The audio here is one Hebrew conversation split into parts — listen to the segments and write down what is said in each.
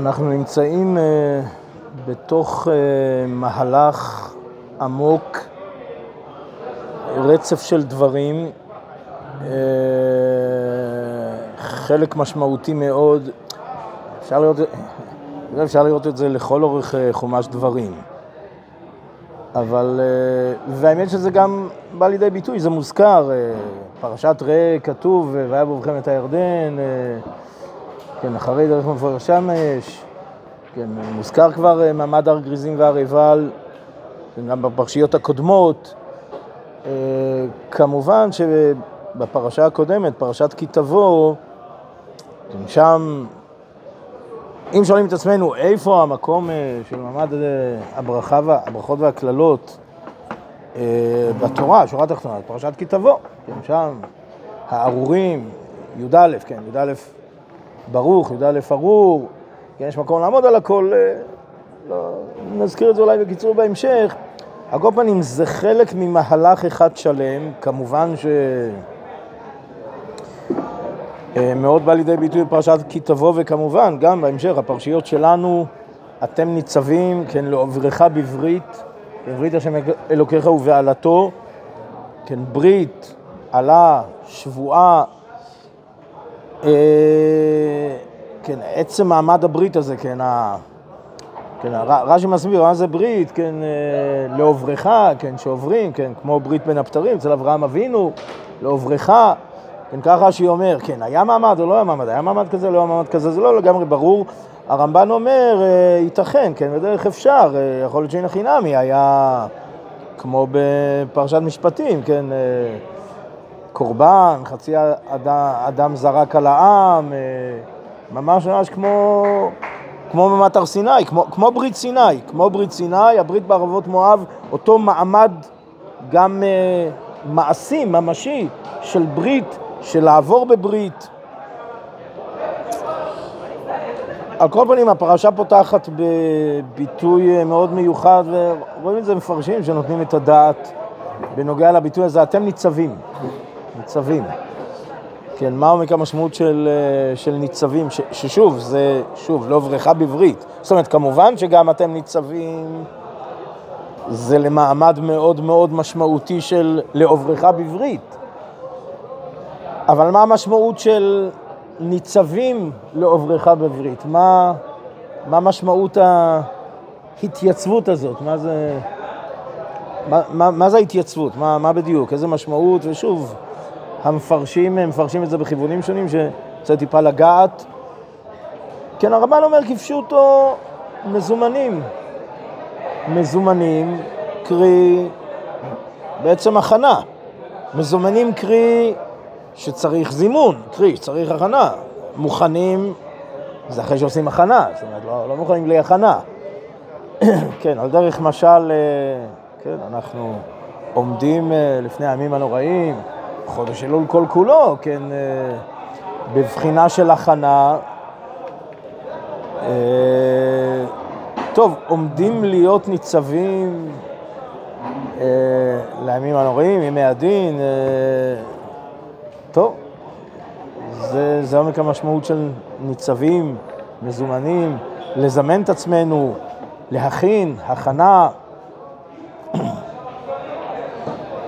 אנחנו נמצאים uh, בתוך uh, מהלך עמוק, רצף של דברים, uh, חלק משמעותי מאוד, אפשר לראות, אפשר לראות את זה לכל אורך חומש דברים. אבל, והאמת שזה גם בא לידי ביטוי, זה מוזכר, פרשת ראה כתוב, והיה בו את הירדן, כן, אחרי דרך מפואר שמש, כן, מוזכר כבר אה, מעמד הר גריזים והר עיבל, כן, גם בפרשיות הקודמות. אה, כמובן שבפרשה הקודמת, פרשת כי תבוא, כן, שם, אם שואלים את עצמנו איפה המקום אה, של מעמד הברכה, הברכות והקללות בתורה, שורה תחתונה, פרשת כי תבוא, כן, שם הארורים, י"א, כן, י"א ברוך, י"א ארור, כן, יש מקום לעמוד על הכל, אה, לא, נזכיר את זה אולי בקיצור בהמשך. על כל פנים, זה חלק ממהלך אחד שלם, כמובן ש... אה, מאוד בא לידי ביטוי בפרשת כי תבוא, וכמובן, גם בהמשך, הפרשיות שלנו, אתם ניצבים, כן, לעוברך בברית, כן, ברית השם אלוקיך ובעלתו, כן, ברית, עלה, שבועה, כן, עצם מעמד הברית הזה, כן, ה... כן, רש"י מסביר, מה זה ברית, כן, אה, לעוברך, כן, שעוברים, כן, כמו ברית בין הפטרים, אצל אברהם אבינו, לעוברך, כן, ככה רש"י אומר, כן, היה מעמד או לא היה מעמד, היה מעמד כזה, לא היה מעמד כזה, זה לא לגמרי ברור. הרמב"ן אומר, אה, ייתכן, כן, בדרך אפשר, יכול להיות שאין הכי נמי, היה כמו בפרשת משפטים, כן, קורבן, חצי אדם, אדם זרק על העם, אה, ממש ממש כמו, כמו במט הר סיני, כמו, כמו ברית סיני, כמו ברית סיני, הברית בערבות מואב, אותו מעמד גם uh, מעשי, ממשי, של ברית, של לעבור בברית. על כל פנים, הפרשה פותחת בביטוי אה, מאוד מיוחד, ורואים את זה מפרשים שנותנים את הדעת בנוגע לביטוי הזה, אתם ניצבים. ניצבים. כן, מה עומק המשמעות של, אה, של ניצבים? ש, ששוב, זה, שוב, לא בריכה בברית. זאת אומרת, כמובן שגם אתם ניצבים, זה למעמד מאוד מאוד משמעותי של לעוברך בברית. אבל מה המשמעות של ניצבים לעוברך בברית? מה, מה משמעות ההתייצבות הזאת? מה זה, מה, מה, מה זה ההתייצבות? מה, מה בדיוק? איזה משמעות? ושוב, המפרשים מפרשים את זה בכיוונים שונים שצריך טיפה לגעת. כן, הרמב"ן אומר כפשוטו מזומנים. מזומנים, קרי בעצם הכנה. מזומנים קרי שצריך זימון, קרי שצריך הכנה. מוכנים, זה אחרי שעושים הכנה, זאת אומרת, לא, לא מוכנים בלי הכנה. כן, על דרך משל, אה, כן, אנחנו עומדים אה, לפני הימים הנוראים, חודש אלול כל כולו, כן, אה, בבחינה של הכנה. אה, טוב, עומדים להיות ניצבים אה, לימים הנוראים, ימי הדין, טוב, זה, זה עומק המשמעות של ניצבים, מזומנים, לזמן את עצמנו, להכין, הכנה.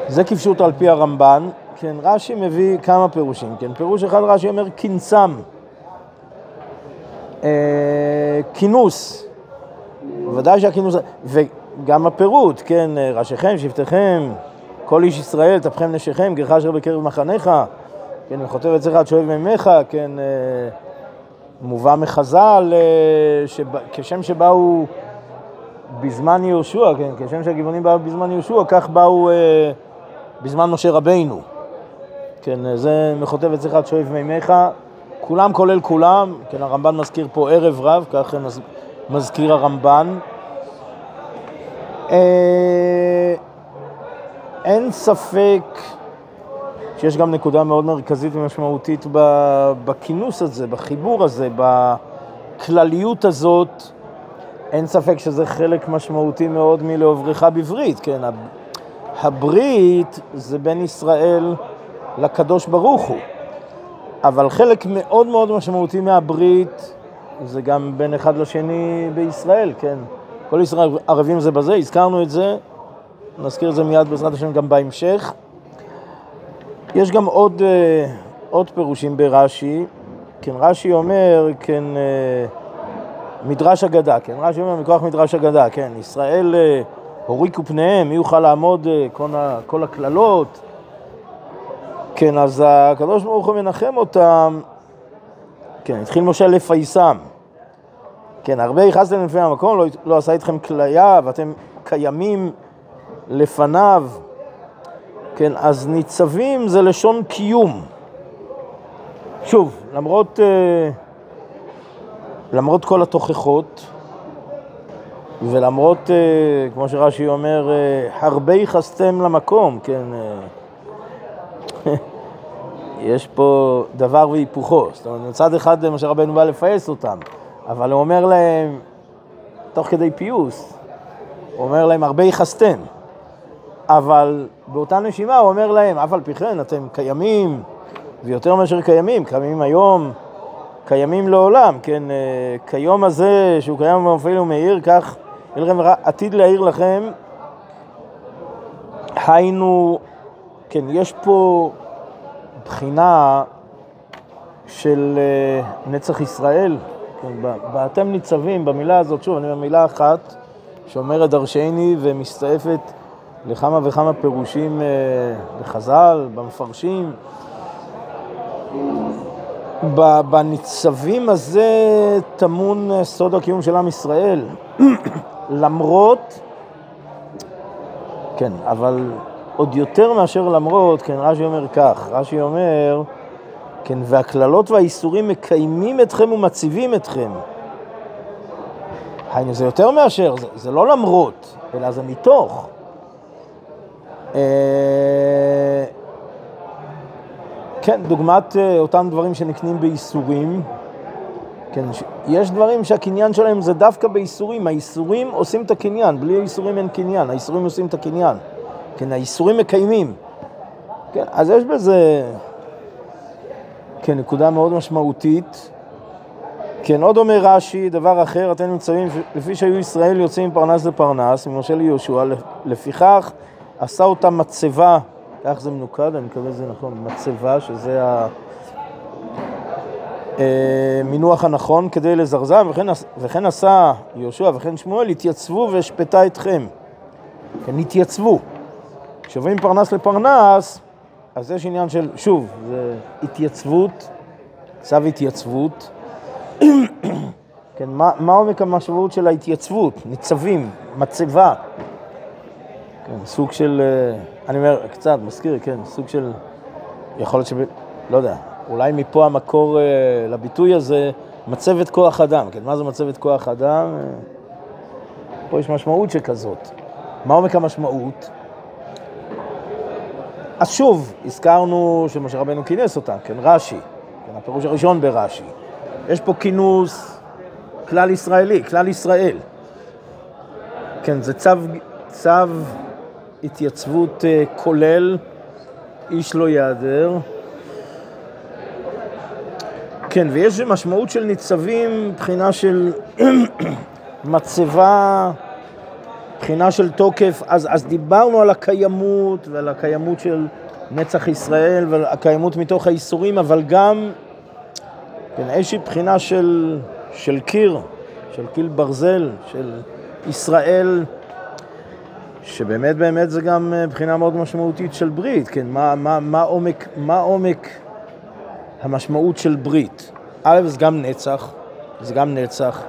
זה כפשוט על פי הרמב"ן. כן, רש"י מביא כמה פירושים, כן, פירוש אחד רש"י אומר כינסם, אה, כינוס, ודאי שהכינוס, וגם הפירוט, כן, ראשיכם, שבטיכם, כל איש ישראל, תפכם נשיכם, גרך אשר בקרב מחניך, כן, וכותב אצלך עד שואב מימיך, כן, אה, מובא מחז"ל, אה, שבא, כשם שבאו בזמן יהושע, כן, כשם שהגבעונים באו בזמן יהושע, כך באו אה, בזמן משה רבינו. כן, זה מכותב אצלך שואב מימיך, כולם כולל כולם, כן, הרמב"ן מזכיר פה ערב רב, כך מזכיר הרמב"ן. אה, אין ספק שיש גם נקודה מאוד מרכזית ומשמעותית בכינוס הזה, בחיבור הזה, בכלליות הזאת. אין ספק שזה חלק משמעותי מאוד מלעוברך בברית, כן? הברית זה בין ישראל לקדוש ברוך הוא. אבל חלק מאוד מאוד משמעותי מהברית זה גם בין אחד לשני בישראל, כן. כל ישראל ערבים זה בזה, הזכרנו את זה, נזכיר את זה מיד בעזרת השם גם בהמשך. יש גם עוד, אה, עוד פירושים ברש"י, כן, רש"י אומר, כן, אה, מדרש אגדה, כן, רש"י אומר מכוח מדרש אגדה, כן, ישראל אה, הוריקו פניהם, מי יוכל לעמוד כל הקללות, כן, אז הקדוש ברוך הוא מנחם אותם, כן, התחיל משה לפייסם, כן, הרבה יכעסתם לפני המקום, לא, לא עשה איתכם כליה, ואתם קיימים לפניו, כן, אז ניצבים זה לשון קיום. שוב, למרות, אה, למרות כל התוכחות, ולמרות, אה, כמו שרש"י אומר, אה, הרבה יכעסתם למקום, כן, יש פה דבר והיפוכו. זאת אומרת, מצד אחד משה רבנו בא לפייס אותם, אבל הוא אומר להם, תוך כדי פיוס, הוא אומר להם, הרבה יכעסתם. אבל באותה נשימה הוא אומר להם, אף על פי כן אתם קיימים, ויותר מאשר קיימים, קיימים היום, קיימים לעולם, כן, אה, כיום הזה שהוא קיים במפעיל ומאיר, כך יהיה לכם עתיד להעיר לכם, היינו, כן, יש פה בחינה של אה, נצח ישראל, כן, באתם ניצבים, במילה הזאת, שוב, אני אומר מילה אחת שאומרת דרשני ומסתעפת לכמה וכמה פירושים אה, בחז"ל, במפרשים. בניצבים הזה טמון אה, סוד הקיום של עם ישראל. למרות, כן, אבל עוד יותר מאשר למרות, כן, רש"י אומר כך, רש"י אומר, כן, והקללות והאיסורים מקיימים אתכם ומציבים אתכם. היינו, זה יותר מאשר, זה, זה לא למרות, אלא זה מתוך. אה, כן, דוגמת אה, אותם דברים שנקנים באיסורים. כן, יש דברים שהקניין שלהם זה דווקא באיסורים. האיסורים עושים את הקניין, בלי האיסורים אין קניין, האיסורים עושים את הקניין. כן, האיסורים מקיימים. כן, אז יש בזה, כן, נקודה מאוד משמעותית. כן, עוד אומר רש"י, דבר אחר, אתם נמצאים, לפי שהיו ישראל יוצאים מפרנס לפרנס, ממשה ליהושע, לפיכך עשה אותה מצבה, כך זה מנוקד, אני מקווה שזה נכון, מצבה, שזה המינוח אה, הנכון כדי לזרזם, וכן, וכן עשה יהושע וכן שמואל, התייצבו והשפטה אתכם. כן, התייצבו. כשעוברים פרנס לפרנס, אז יש עניין של, שוב, זה התייצבות, צו התייצבות. כן, מה, מה עומק המשמעות של ההתייצבות? ניצבים, מצבה. כן, סוג של, אה, אני אומר, קצת, מזכיר, כן, סוג של, יכול להיות ש... לא יודע, אולי מפה המקור אה, לביטוי הזה, מצבת כוח אדם. כן, מה זה מצבת כוח אדם? אה, פה יש משמעות שכזאת. מה עומק המשמעות? אז שוב, הזכרנו שמשה רבנו כינס אותם, כן, רש"י, כן, הפירוש הראשון ברש"י. יש פה כינוס כלל ישראלי, כלל ישראל. כן, זה צו, צו התייצבות אה, כולל, איש לא ייעדר. כן, ויש משמעות של ניצבים, מבחינה של מצבה, מבחינה של תוקף, אז, אז דיברנו על הקיימות ועל הקיימות של נצח ישראל ועל הקיימות מתוך האיסורים, אבל גם, כן, איזושהי בחינה של, של קיר, של קיל ברזל, של ישראל. שבאמת באמת זה גם אה, בחינה מאוד משמעותית של ברית, כן, מה, מה, מה, עומק, מה עומק המשמעות של ברית? א', זה גם נצח, זה גם נצח,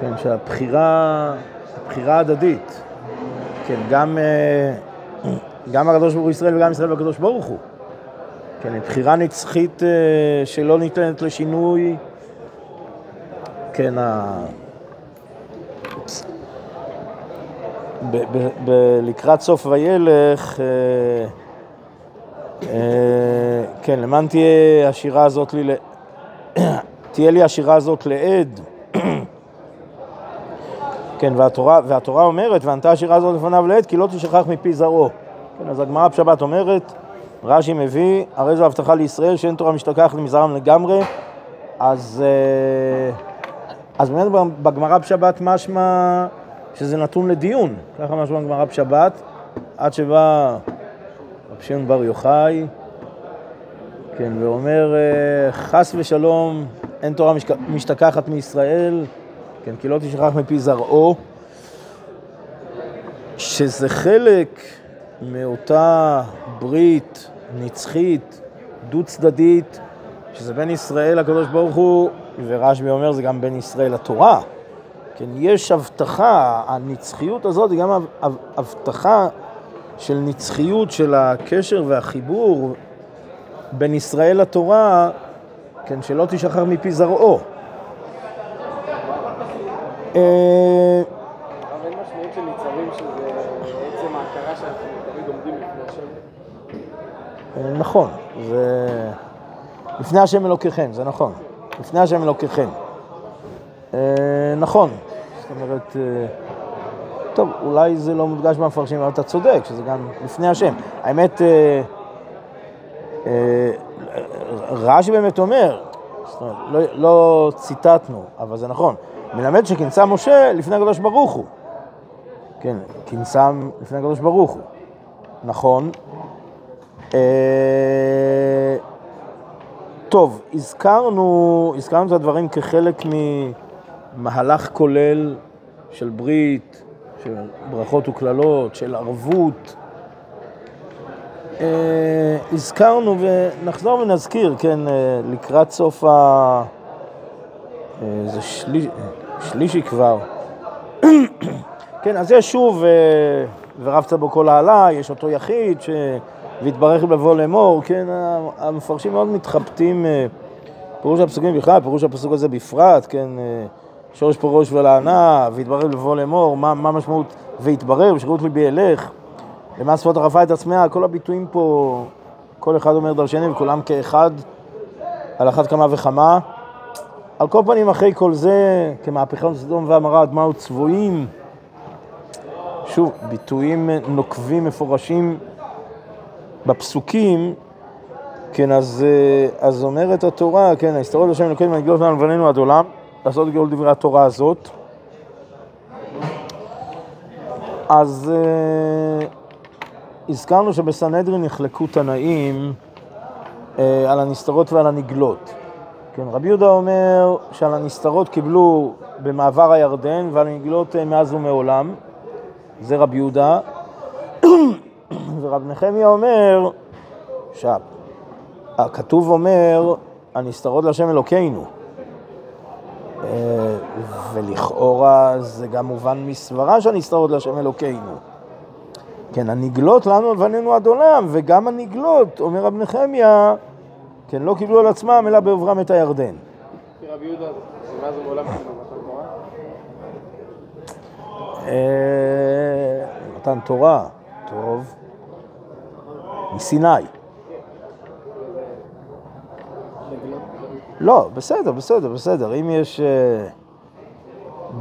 כן, שהבחירה, הבחירה הדדית, כן, גם, אה, גם הקדוש ברוך הוא ישראל וגם ישראל והקדוש ברוך הוא, כן, בחירה נצחית אה, שלא ניתנת לשינוי, כן, לקראת סוף וילך, אה, אה, כן, למען תהיה השירה הזאת לי, תהיה לי השירה הזאת לעד. כן, והתורה, והתורה אומרת, וענתה השירה הזאת לפניו לעד, כי לא תשכח מפי זרעו. כן, אז הגמרא בשבת אומרת, רש"י מביא, הרי זו הבטחה לישראל שאין תורה משתכחת מזרם לגמרי, אז, אה, אז באמת בגמרא בשבת משמע שזה נתון לדיון, ככה משמע בגמרא בשבת, עד שבא רב שמעון בר יוחאי, כן, ואומר, אה, חס ושלום, אין תורה משתכחת מישראל, כן, כי לא תשכח מפי זרעו, שזה חלק מאותה ברית נצחית, דו-צדדית, שזה בין ישראל לקדוש ברוך הוא, ורשב"י אומר זה גם בין ישראל לתורה. כן, יש הבטחה, הנצחיות הזאת היא גם הבטחה של נצחיות של הקשר והחיבור בין ישראל לתורה, כן, שלא תשחרר מפי זרעו. אה, משמעות של ניצבים שזה עצם ההכרה שאנחנו תמיד עומדים לפני השם? אה, נכון, זה... לפני השם אלוקיכם, זה נכון. לפני השם אלוקיכם. אה, נכון, זאת אומרת, אה, טוב, אולי זה לא מודגש במפרשים, אבל אתה צודק, שזה גם לפני השם. האמת, אה, אה, רש"י באמת אומר, זאת אומרת, לא, לא ציטטנו, אבל זה נכון, מלמד שכינסה משה לפני הקדוש ברוך הוא. כן, כינסה לפני הקדוש ברוך הוא. נכון. אה, טוב, הזכרנו, הזכרנו את הדברים כחלק ממהלך כולל של ברית, של ברכות וקללות, של ערבות. אה, הזכרנו ונחזור ונזכיר, כן, אה, לקראת סוף ה... אה, זה שליש... שלישי כבר. כן, אז יש שוב, ורבת בו כל העלה, יש אותו יחיד ש... והתברך לבוא לאמור, כן, המפרשים מאוד מתחבטים, אה, פירוש הפסוקים בכלל, פירוש הפסוק הזה בפרט, כן, אה, שורש פה ראש ולענה, והתברר לבוא לאמור, מה, מה משמעות והתברר, בשירות ליבי אלך, למען שפות ערפה את עצמיה, כל הביטויים פה, כל אחד אומר דרשני וכולם כאחד, על אחת כמה וכמה. על כל פנים, אחרי כל זה, כמהפכה סדום ועמרה, מהו צבועים, שוב, ביטויים נוקבים, מפורשים בפסוקים, כן, אז, אה, אז אומרת התורה, כן, ההסתרות השם אלוקינו ונגלות לנו לבנינו עד עולם, לעשות גאול דברי התורה הזאת. אז uh, הזכרנו שבסנהדרין נחלקו תנאים uh, על הנסתרות ועל הנגלות. כן, רבי יהודה אומר שעל הנסתרות קיבלו במעבר הירדן ועל הנגלות uh, מאז ומעולם. זה רבי יהודה. ורב נחמיה אומר, שהכתוב אומר, הנסתרות להשם אלוקינו. אה, ולכאורה זה גם מובן מסברה שהנסתרות להשם אלוקינו. כן, הנגלות לנו לבנינו עד עולם, וגם הנגלות, אומר רב נחמיה, כן, לא קיבלו על עצמם אלא בעוברם את הירדן. רבי יהודה, מה זה בעולם כאילו, מתן תורה, טוב, מסיני. לא, בסדר, בסדר, בסדר. אם יש uh,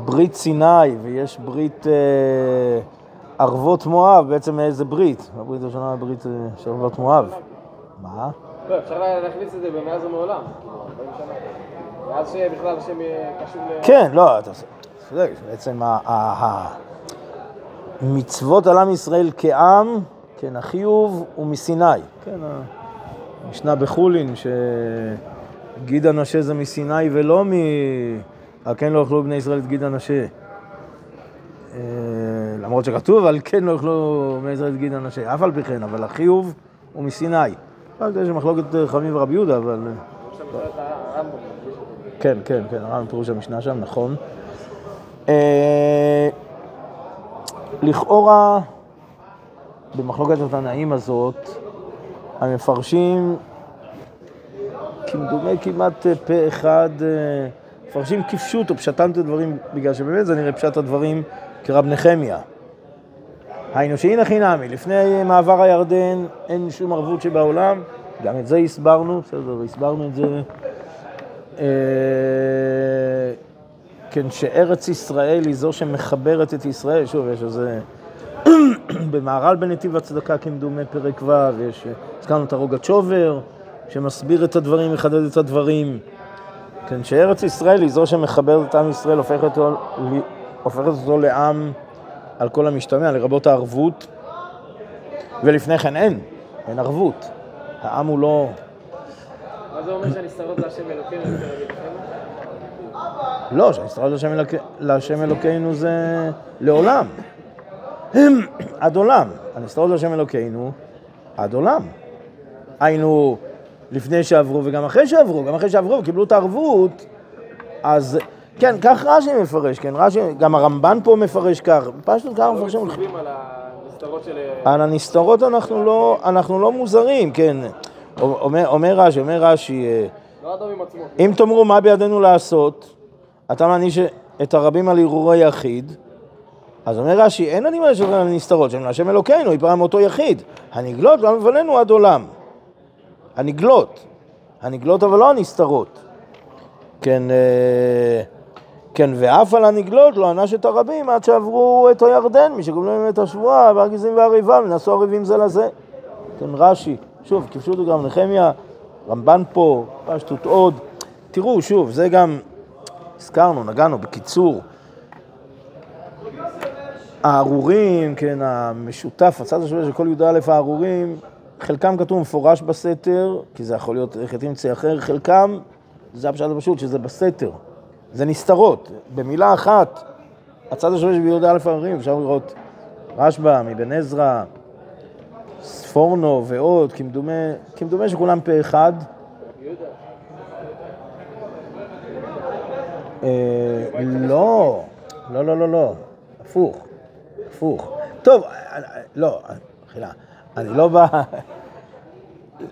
ברית סיני ויש ברית uh, ערבות מואב, בעצם איזה ברית? הברית הראשונה היא ברית uh, של ערבות מואב. מה? לא, אפשר להכניס את זה במאז ומעולם. מאז שבכלל השם קשור ל... כן, לא, אתה צודק. בעצם המצוות על עם ישראל כעם, כן, החיוב הוא מסיני. כן, המשנה בחולין, שגיד הנשה זה מסיני ולא מ... על כן לא יאכלו בני ישראל את גיד הנשה. אה, למרות שכתוב, על כן לא יאכלו בני ישראל את גיד הנשה. אף על פי כן, אבל החיוב הוא מסיני. רק יש מחלוקת חמים ורבי יהודה, אבל... כן, כן, כן, הרמב"ם פירוש המשנה שם, נכון. אה, לכאורה, במחלוקת התנאים הזאת, המפרשים, כמדומה כמעט פה אחד, אה, מפרשים כפשוט או פשטם את הדברים, בגלל שבאמת זה נראה פשט הדברים כרב נחמיה. היינו שהנה חינמי, לפני מעבר הירדן אין שום ערבות שבעולם, גם את זה הסברנו, בסדר, הסברנו את זה. אה, כן, שארץ ישראל היא זו שמחברת את ישראל, שוב, יש איזה... במהר"ל בנתיב הצדקה כמדומה פרק ו', יש, הזכרנו את הרוגת שובר, שמסביר את הדברים, מחדד את הדברים. כן, שארץ ישראל היא זו שמחברת את עם ישראל, הופכת אותו, הופכת אותו לעם על כל המשתמע, לרבות הערבות, ולפני כן אין, אין ערבות. העם הוא לא... מה זה אומר שהנסתרות להשם אלוקינו לא, שהנסתרות להשם אלוקינו זה לעולם. עד עולם. הנסתרות להשם אלוקינו עד עולם. היינו לפני שעברו וגם אחרי שעברו, גם אחרי שעברו וקיבלו את הערבות, אז כן, כך רש"י מפרש, כן, רש"י, גם הרמב"ן פה מפרש כך, פשוט ככה לא מפרשים. מצווים על הנסתרות של... על הנסתרות אנחנו לא, אנחנו לא מוזרים, כן. אומר, רש"י, אומר רש"י, אה, לא. אם תאמרו מה בידינו לעשות, אתה מעניש את הרבים על הרהורי יחיד, אז אומר רש"י, אין אני מעניש אותם על נסתרות, שהם להשם אלוקינו, יפרע מאותו יחיד. הנגלות לא מבלנו עד עולם. הנגלות. הנגלות אבל לא הנסתרות. כן, אה, כן, ואף על הנגלות לא ענש את הרבים עד שעברו את הירדן, משגומלו להם את השבועה, והגזים והריבה, ונשאו הריבים זה לזה. כן, רש"י, שוב, כיפשו אותו גם נחמיה, רמב"ן פה, פשטות עוד. תראו, שוב, זה גם, הזכרנו, נגענו, בקיצור. הארורים, כן, המשותף, הצד השווה של כל י"א הארורים, חלקם כתוב מפורש בסתר, כי זה יכול להיות איך תמצא אחר, חלקם, זה הפשט הפשוט, שזה בסתר. זה נסתרות. במילה אחת, הצד השווה של י"א הארורים, אפשר לראות רשב"א, מבן עזרא, ספורנו ועוד, כמדומה, כמדומה שכולם פה אחד. אה, לא, לא, לא, לא, לא, הפוך, הפוך. טוב, לא, מחילה, אני לא בא...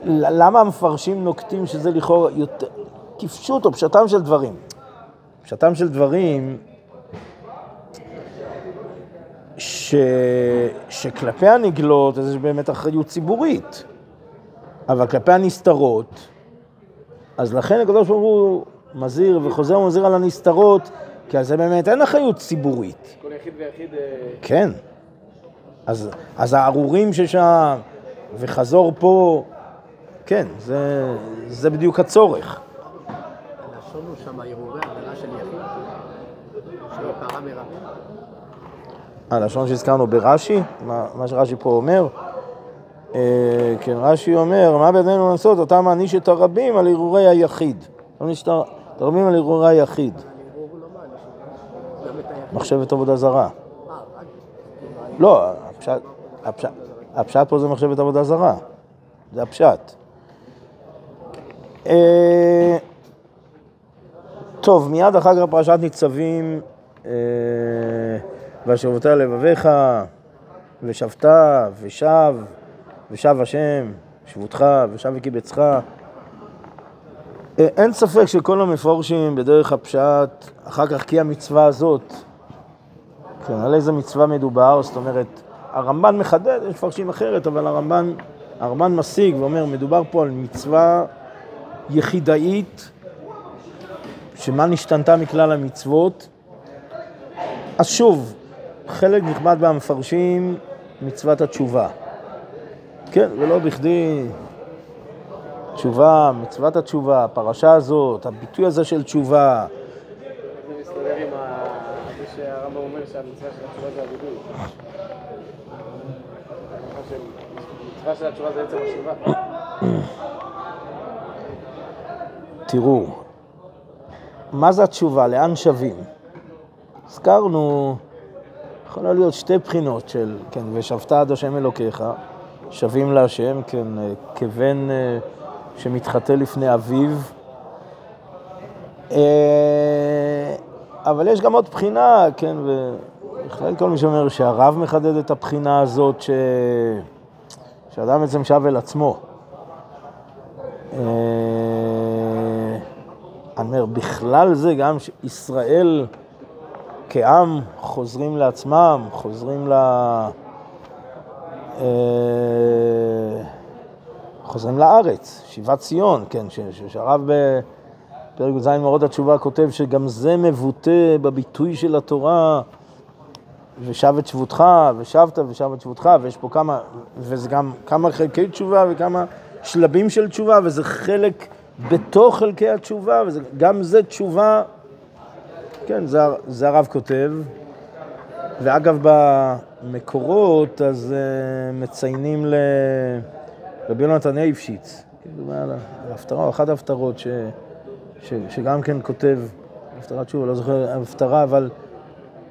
למה המפרשים נוקטים שזה לכאורה יותר... כפשוט או פשטם של דברים. פשטם של דברים ש... שכלפי הנגלות אז יש באמת אחריות ציבורית, אבל כלפי הנסתרות, אז לכן הקדוש ברוך הוא מזהיר וחוזר ומזהיר על הנסתרות, כי על זה באמת אין אחריות ציבורית. יחיד ויחיד... אה, כן. אז, אז הארורים ששם, וחזור פה, כן, זה, זה בדיוק הצורך. הלשון הוא שם הרהורי עבירה של יחיד, שפרה מרבה. הלשון שהזכרנו ברש"י, מה, מה שרש"י פה אומר, אה, כן, רש"י אומר, מה בידינו לעשות? אתה מעניש את הרבים על הרהורי היחיד. אתה מעניש את ה- את הרבים על הרהורי היחיד. הרהור הוא לא מעניש, גם את היחיד. מחשבת עבודה זרה. לא, הפשט, הפשט, הפשט פה זה מחשבת עבודה זרה. זה הפשט. אה, טוב, מיד אחר כך פרשת ניצבים, אה, והשבתה לבביך, ושבת, ושב, ושב השם, שבותך, ושב וקיבצך. אה, אין ספק שכל המפורשים בדרך הפשט, אחר כך כי המצווה הזאת, כן, על איזה מצווה מדובר, זאת אומרת, הרמב"ן מחדד, יש מפרשים אחרת, אבל הרמב"ן, הרמב"ן משיג ואומר, מדובר פה על מצווה יחידאית, שמה נשתנתה מכלל המצוות. אז שוב, חלק נכבד מהמפרשים, מצוות התשובה. כן, ולא בכדי תשובה, מצוות התשובה, הפרשה הזאת, הביטוי הזה של תשובה, זה מסתדר עם ה- זה שהרמב"ם אומר תראו, מה זה התשובה? לאן שבים? הזכרנו, יכולה להיות שתי בחינות של, כן, ושבת עד השם אלוקיך, שבים להשם, כן, אה, כבן אה, שמתחטא לפני אביו. אבל יש גם עוד בחינה, כן, ובכלל כל מי שאומר שהרב מחדד את הבחינה הזאת, ש... שאדם בעצם שב אל עצמו. אה, אני אומר, בכלל זה גם שישראל כעם חוזרים לעצמם, חוזרים ל... אה, חוזרים לארץ, שיבת ציון, כן, ש- ש- בפרק י"ז מאורות התשובה כותב שגם זה מבוטא בביטוי של התורה, ושב את שבותך, ושבת ושב את שבותך, ויש פה כמה, וזה גם כמה חלקי תשובה וכמה שלבים של תשובה, וזה חלק בתוך חלקי התשובה, וגם זה תשובה, כן, זה, זה הרב כותב. ואגב, במקורות, אז uh, מציינים לרבי יונתן אייפשיץ, כאילו, ההפטרה, אחת ההפטרות ש, ש, שגם כן כותב, הפטרת שוב, לא זוכר הפטרה, אבל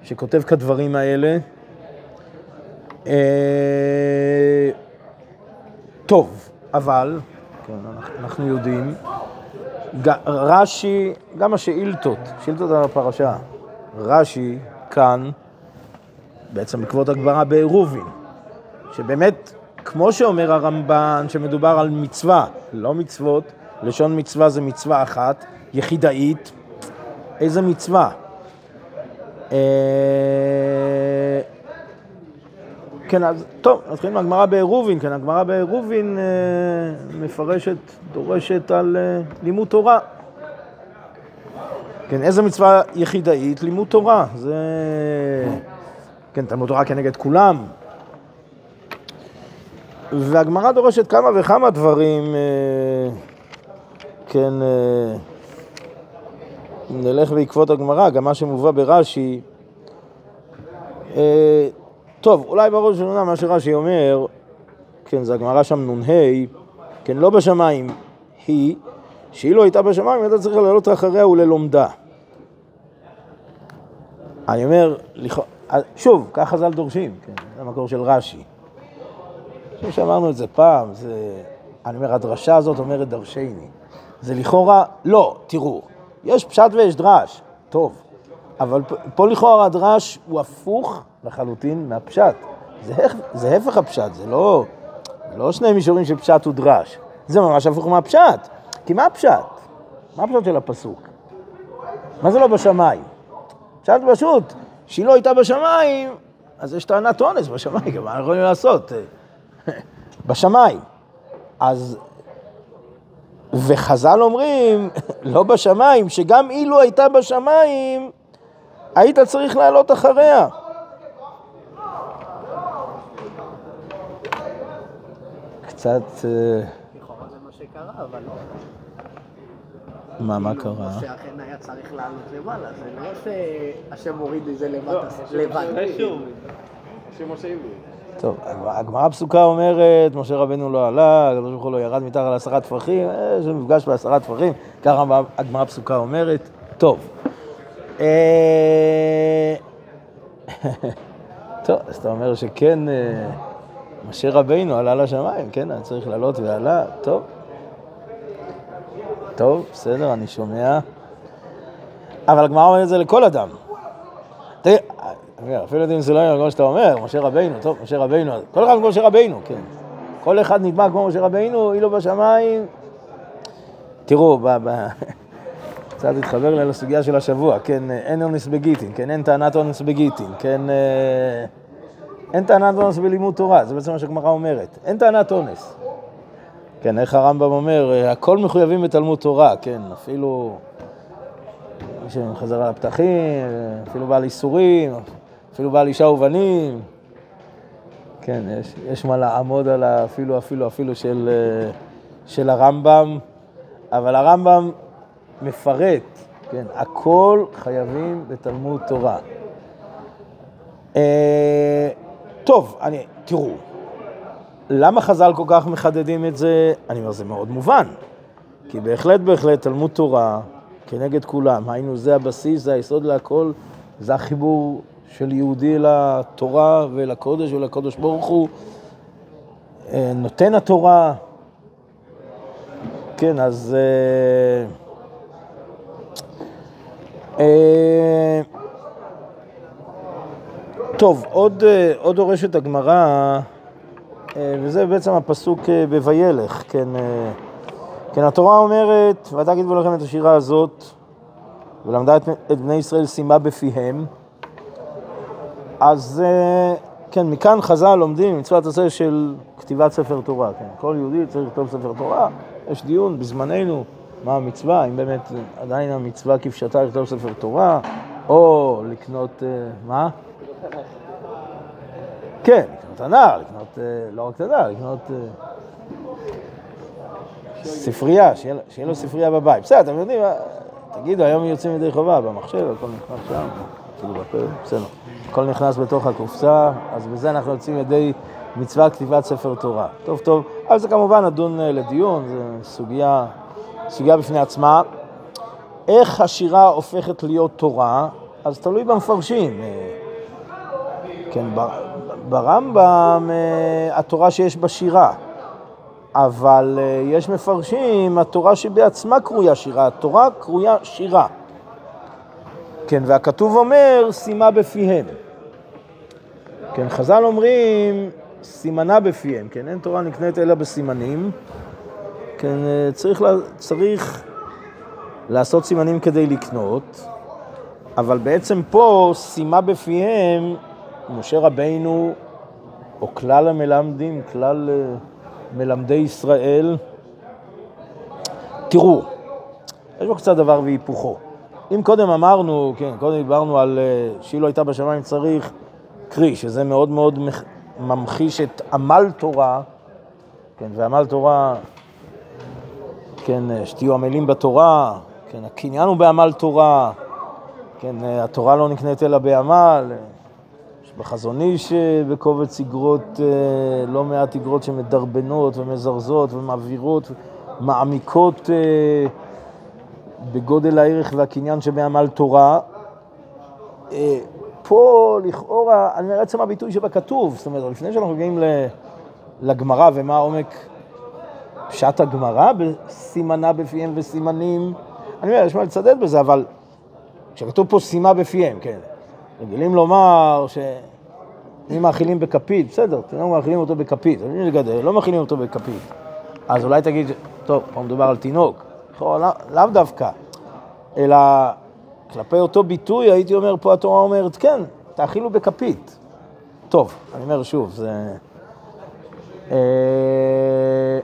שכותב כדברים האלה. Uh, טוב, אבל, כן, אנחנו יודעים, רש"י, גם השאילתות, שאילתות על הפרשה, רש"י כאן, בעצם בעקבות הגברה בעירובין, שבאמת, כמו שאומר הרמב"ן, שמדובר על מצווה, לא מצוות, לשון מצווה זה מצווה אחת, יחידאית, איזה מצווה? אה, כן, אז טוב, נתחיל מהגמרא בעירובין, כן, הגמרא בעירובין אה, מפרשת, דורשת על אה, לימוד תורה. כן, איזה מצווה יחידאית? לימוד תורה. זה... כן, תלמוד תורה כנגד כולם. והגמרא דורשת כמה וכמה דברים, אה, כן, אה, נלך בעקבות הגמרא, גם מה שמובא ברש"י. אה, טוב, אולי בראש ובראשונה מה שרש"י אומר, כן, זה הגמרא שם נ"ה, כן, לא בשמיים היא, שהיא לא הייתה בשמיים, הייתה צריכה לעלות אחריה וללומדה. אני אומר, שוב, כך חז"ל דורשים, כן, זה המקור של רש"י. חושב שאמרנו את זה פעם, זה, אני אומר, הדרשה הזאת אומרת דרשני. זה לכאורה, לא, תראו, יש פשט ויש דרש, טוב, אבל פה לכאורה הדרש הוא הפוך לחלוטין מהפשט. זה, זה הפך הפשט, זה לא, לא שני מישורים של פשט ודרש. זה ממש הפוך מהפשט. כי מה הפשט? מה הפשט של הפסוק? מה זה לא בשמיים? פשט פשוט, שהיא לא הייתה בשמיים, אז יש טענת אונס בשמיים, מה אנחנו יכולים לעשות? בשמיים. אז, וחז"ל אומרים, לא בשמיים, שגם אילו הייתה בשמיים, היית צריך לעלות אחריה. קצת... אה, מה לא. מה, מה קרה? משה אכן היה צריך לעלות למעלה, זה לא שהשם הוריד את זה לבד. טוב, הגמרא הפסוקה אומרת, משה רבנו לא עלה, הקדוש ברוך הוא לא ירד מתחת לעשרה טפחים, איזה מפגש בעשרה טפחים, ככה הגמרא הפסוקה אומרת. טוב. אה, טוב, אז אתה אומר שכן, אה, משה רבינו עלה לשמיים, כן, היה צריך לעלות ועלה, טוב. טוב, בסדר, אני שומע. אבל הגמרא אומרת את זה לכל אדם. אפילו אם זה לא יהיה כמו שאתה אומר, משה רבינו, טוב, משה רבינו, כל אחד כמו משה רבינו, כן. כל אחד נדמה כמו משה רבינו, אילו בשמיים. תראו, קצת התחבר לסוגיה של השבוע, כן, אין אונס בגיטין, כן, אין טענת אונס בגיטין, כן, אה, אין טענת אונס בלימוד תורה, זה בעצם מה שהגמרא אומרת, אין טענת אונס. כן, איך הרמב"ם אומר, אה, הכל מחויבים בתלמוד תורה, כן, אפילו מי שחזר על הפתחים, אה, אפילו בעל איסורים, אפילו בעל אישה ובנים, כן, יש, יש מה לעמוד על האפילו, אפילו, אפילו של, אה, של הרמב"ם, אבל הרמב"ם מפרט, כן, הכל חייבים בתלמוד תורה. אה, טוב, אני, תראו, למה חז"ל כל כך מחדדים את זה? אני אומר, זה מאוד מובן. כי בהחלט, בהחלט, תלמוד תורה כנגד כולם, היינו, זה הבסיס, זה היסוד להכל, זה החיבור של יהודי לתורה ולקודש ולקודש ברוך הוא, אה, נותן התורה. כן, אז... אה, אה, טוב, עוד, עוד דורשת הגמרא וזה בעצם הפסוק בוילך, כן, כן, התורה אומרת, ותגידו לכם את השירה הזאת, ולמדה את, את בני ישראל שימה בפיהם, אז כן, מכאן חז"ל לומדים מצוות עשה של כתיבת ספר תורה, כן, כל יהודי צריך לכתוב ספר תורה, יש דיון בזמננו מה המצווה, אם באמת עדיין המצווה כפשטה לכתוב ספר תורה, או לקנות, מה? כן, לקנות הנער, לקנות, אה, לא רק הנער, לקנות... אה, ספרייה, שיהיה לו- ספרייה בבית. בסדר, אתם יודעים, אה, תגידו, היום יוצאים ידי חובה במחשב, הכל נכנס שם, כאילו בסדר. הכל נכנס בתוך הקופסה, אז בזה אנחנו יוצאים ידי מצווה כתיבת ספר תורה. טוב, טוב, אבל זה כמובן נדון אה, לדיון, זו סוגיה, סוגיה בפני עצמה. איך השירה הופכת להיות תורה, אז תלוי במפרשים. אה, כן, ברמב"ם אה, התורה שיש בשירה, אבל יש מפרשים, התורה שבעצמה קרויה שירה, התורה קרויה שירה. כן, והכתוב אומר, שימה בפיהם. כן, חז"ל אומרים, סימנה בפיהם, כן, אין תורה נקנית אלא בסימנים. כן, אה, צריך, לה, צריך לעשות סימנים כדי לקנות, אבל בעצם פה שימה בפיהם, משה רבינו, או כלל המלמדים, כלל אה, מלמדי ישראל, תראו, יש פה קצת דבר והיפוכו. אם קודם אמרנו, כן, קודם דיברנו על אה, שאילו הייתה בשמיים צריך קרי, שזה מאוד מאוד מח- ממחיש את עמל תורה, כן, ועמל תורה, כן, אה, שתהיו עמלים בתורה, כן, הקניין הוא בעמל תורה, כן, אה, התורה לא נקנית אלא בעמל, אה, יש בחזון איש אה, בקובץ איגרות, אה, לא מעט איגרות שמדרבנות ומזרזות ומעבירות, מעמיקות אה, בגודל הערך והקניין שבעמל תורה. פה לכאורה, אני אומר, עצם הביטוי שבכתוב, זאת אומרת, לפני שאנחנו מגיעים לגמרא ומה עומק פשט הגמרא בסימנה בפיהם וסימנים, אני אומר, יש מה לצדד בזה, אבל כשכתוב פה סימה בפיהם, כן, רגילים לומר שאם מאכילים בכפית, בסדר, תראו מאכילים אותו בכפית, אבל אם זה גדל, לא מאכילים אותו בכפית. אז אולי תגיד, טוב, פה מדובר על תינוק, לא- לאו דווקא, אלא כלפי אותו ביטוי, הייתי אומר, פה התורה אומרת, כן, תאכילו בכפית. טוב, אני אומר שוב, זה... אה,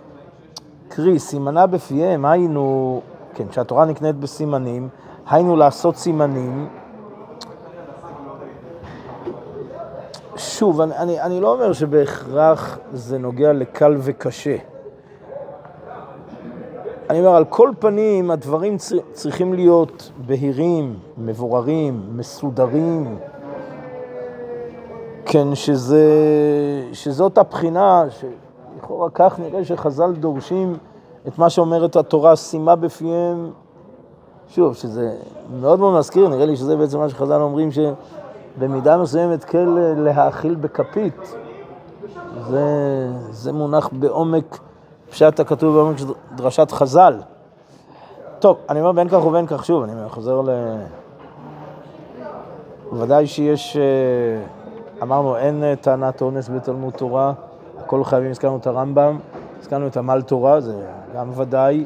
קרי, סימנה בפיהם, היינו, כן, כשהתורה נקנית בסימנים, היינו לעשות סימנים. שוב, אני, אני, אני לא אומר שבהכרח זה נוגע לקל וקשה. אני אומר, על כל פנים, הדברים צר- צריכים להיות בהירים, מבוררים, מסודרים. כן, שזה, שזאת הבחינה, שלכאורה כך נראה שחז"ל דורשים את מה שאומרת התורה, שימה בפיהם. שוב, שזה מאוד מאוד מזכיר, נראה לי שזה בעצם מה שחז"ל אומרים, שבמידה מסוימת כל להאכיל בכפית. זה, זה מונח בעומק פשט הכתוב בעומק דרשת חז"ל. טוב, אני אומר בין כך ובין כך, שוב, אני חוזר ל... ודאי שיש, אה, אמרנו, אין אה, טענת אונס בתלמוד תורה, הכל חייבים, הזכרנו את הרמב"ם, הזכרנו את עמל תורה, זה גם ודאי.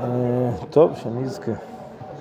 אה, טוב, שנזכה.